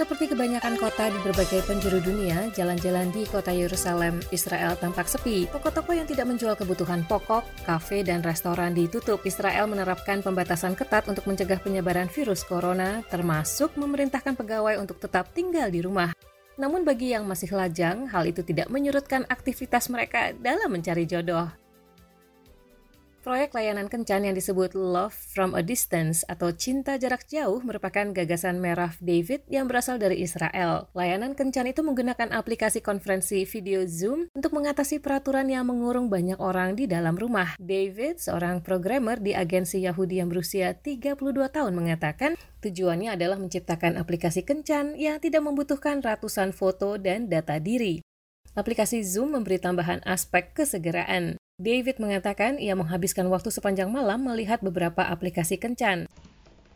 Seperti kebanyakan kota di berbagai penjuru dunia, jalan-jalan di kota Yerusalem, Israel tampak sepi. Toko-toko yang tidak menjual kebutuhan pokok, kafe, dan restoran ditutup. Israel menerapkan pembatasan ketat untuk mencegah penyebaran virus corona, termasuk memerintahkan pegawai untuk tetap tinggal di rumah. Namun bagi yang masih lajang, hal itu tidak menyurutkan aktivitas mereka dalam mencari jodoh. Proyek layanan kencan yang disebut Love from a Distance atau Cinta Jarak Jauh merupakan gagasan Meraf David yang berasal dari Israel. Layanan kencan itu menggunakan aplikasi konferensi video Zoom untuk mengatasi peraturan yang mengurung banyak orang di dalam rumah. David, seorang programmer di agensi Yahudi yang berusia 32 tahun mengatakan, tujuannya adalah menciptakan aplikasi kencan yang tidak membutuhkan ratusan foto dan data diri. Aplikasi Zoom memberi tambahan aspek kesegeraan. David mengatakan ia menghabiskan waktu sepanjang malam melihat beberapa aplikasi kencan.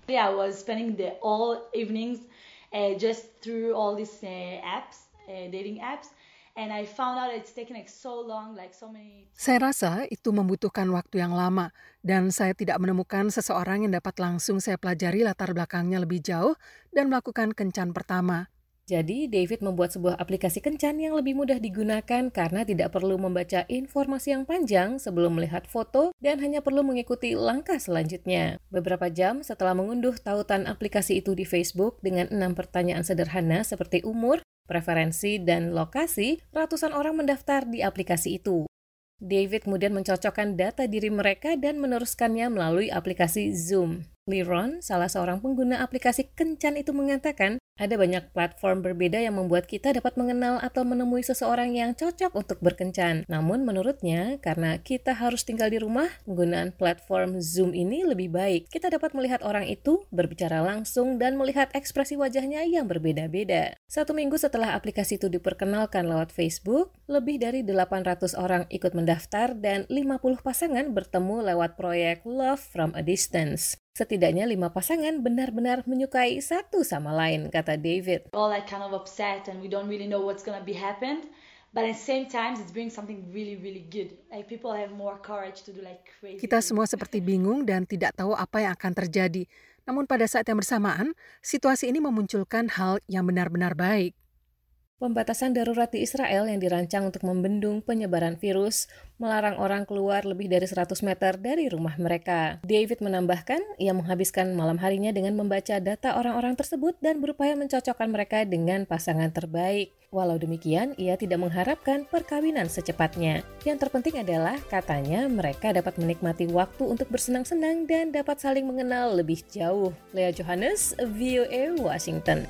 Yeah, I was spending the all evenings uh, just through all these uh, apps, uh, dating apps. And I found out it's taken like so long, like so many. Saya rasa itu membutuhkan waktu yang lama dan saya tidak menemukan seseorang yang dapat langsung saya pelajari latar belakangnya lebih jauh dan melakukan kencan pertama. Jadi, David membuat sebuah aplikasi kencan yang lebih mudah digunakan karena tidak perlu membaca informasi yang panjang sebelum melihat foto dan hanya perlu mengikuti langkah selanjutnya. Beberapa jam setelah mengunduh tautan aplikasi itu di Facebook dengan enam pertanyaan sederhana seperti umur, preferensi, dan lokasi, ratusan orang mendaftar di aplikasi itu. David kemudian mencocokkan data diri mereka dan meneruskannya melalui aplikasi Zoom. Liron, salah seorang pengguna aplikasi kencan itu mengatakan, ada banyak platform berbeda yang membuat kita dapat mengenal atau menemui seseorang yang cocok untuk berkencan. Namun menurutnya, karena kita harus tinggal di rumah, penggunaan platform Zoom ini lebih baik. Kita dapat melihat orang itu, berbicara langsung, dan melihat ekspresi wajahnya yang berbeda-beda. Satu minggu setelah aplikasi itu diperkenalkan lewat Facebook, lebih dari 800 orang ikut mendaftar dan 50 pasangan bertemu lewat proyek Love from a Distance. Setidaknya lima pasangan benar-benar menyukai satu sama lain, kata David. All like kind of upset and we don't really know what's gonna be happened. But at the same time, it's bringing something really, really good. Like people have more courage to do like crazy. Kita semua seperti bingung dan tidak tahu apa yang akan terjadi. Namun pada saat yang bersamaan, situasi ini memunculkan hal yang benar-benar baik. Pembatasan darurat di Israel yang dirancang untuk membendung penyebaran virus melarang orang keluar lebih dari 100 meter dari rumah mereka. David menambahkan, ia menghabiskan malam harinya dengan membaca data orang-orang tersebut dan berupaya mencocokkan mereka dengan pasangan terbaik. Walau demikian, ia tidak mengharapkan perkawinan secepatnya. Yang terpenting adalah, katanya, mereka dapat menikmati waktu untuk bersenang-senang dan dapat saling mengenal lebih jauh. Lea Johannes, VOA Washington.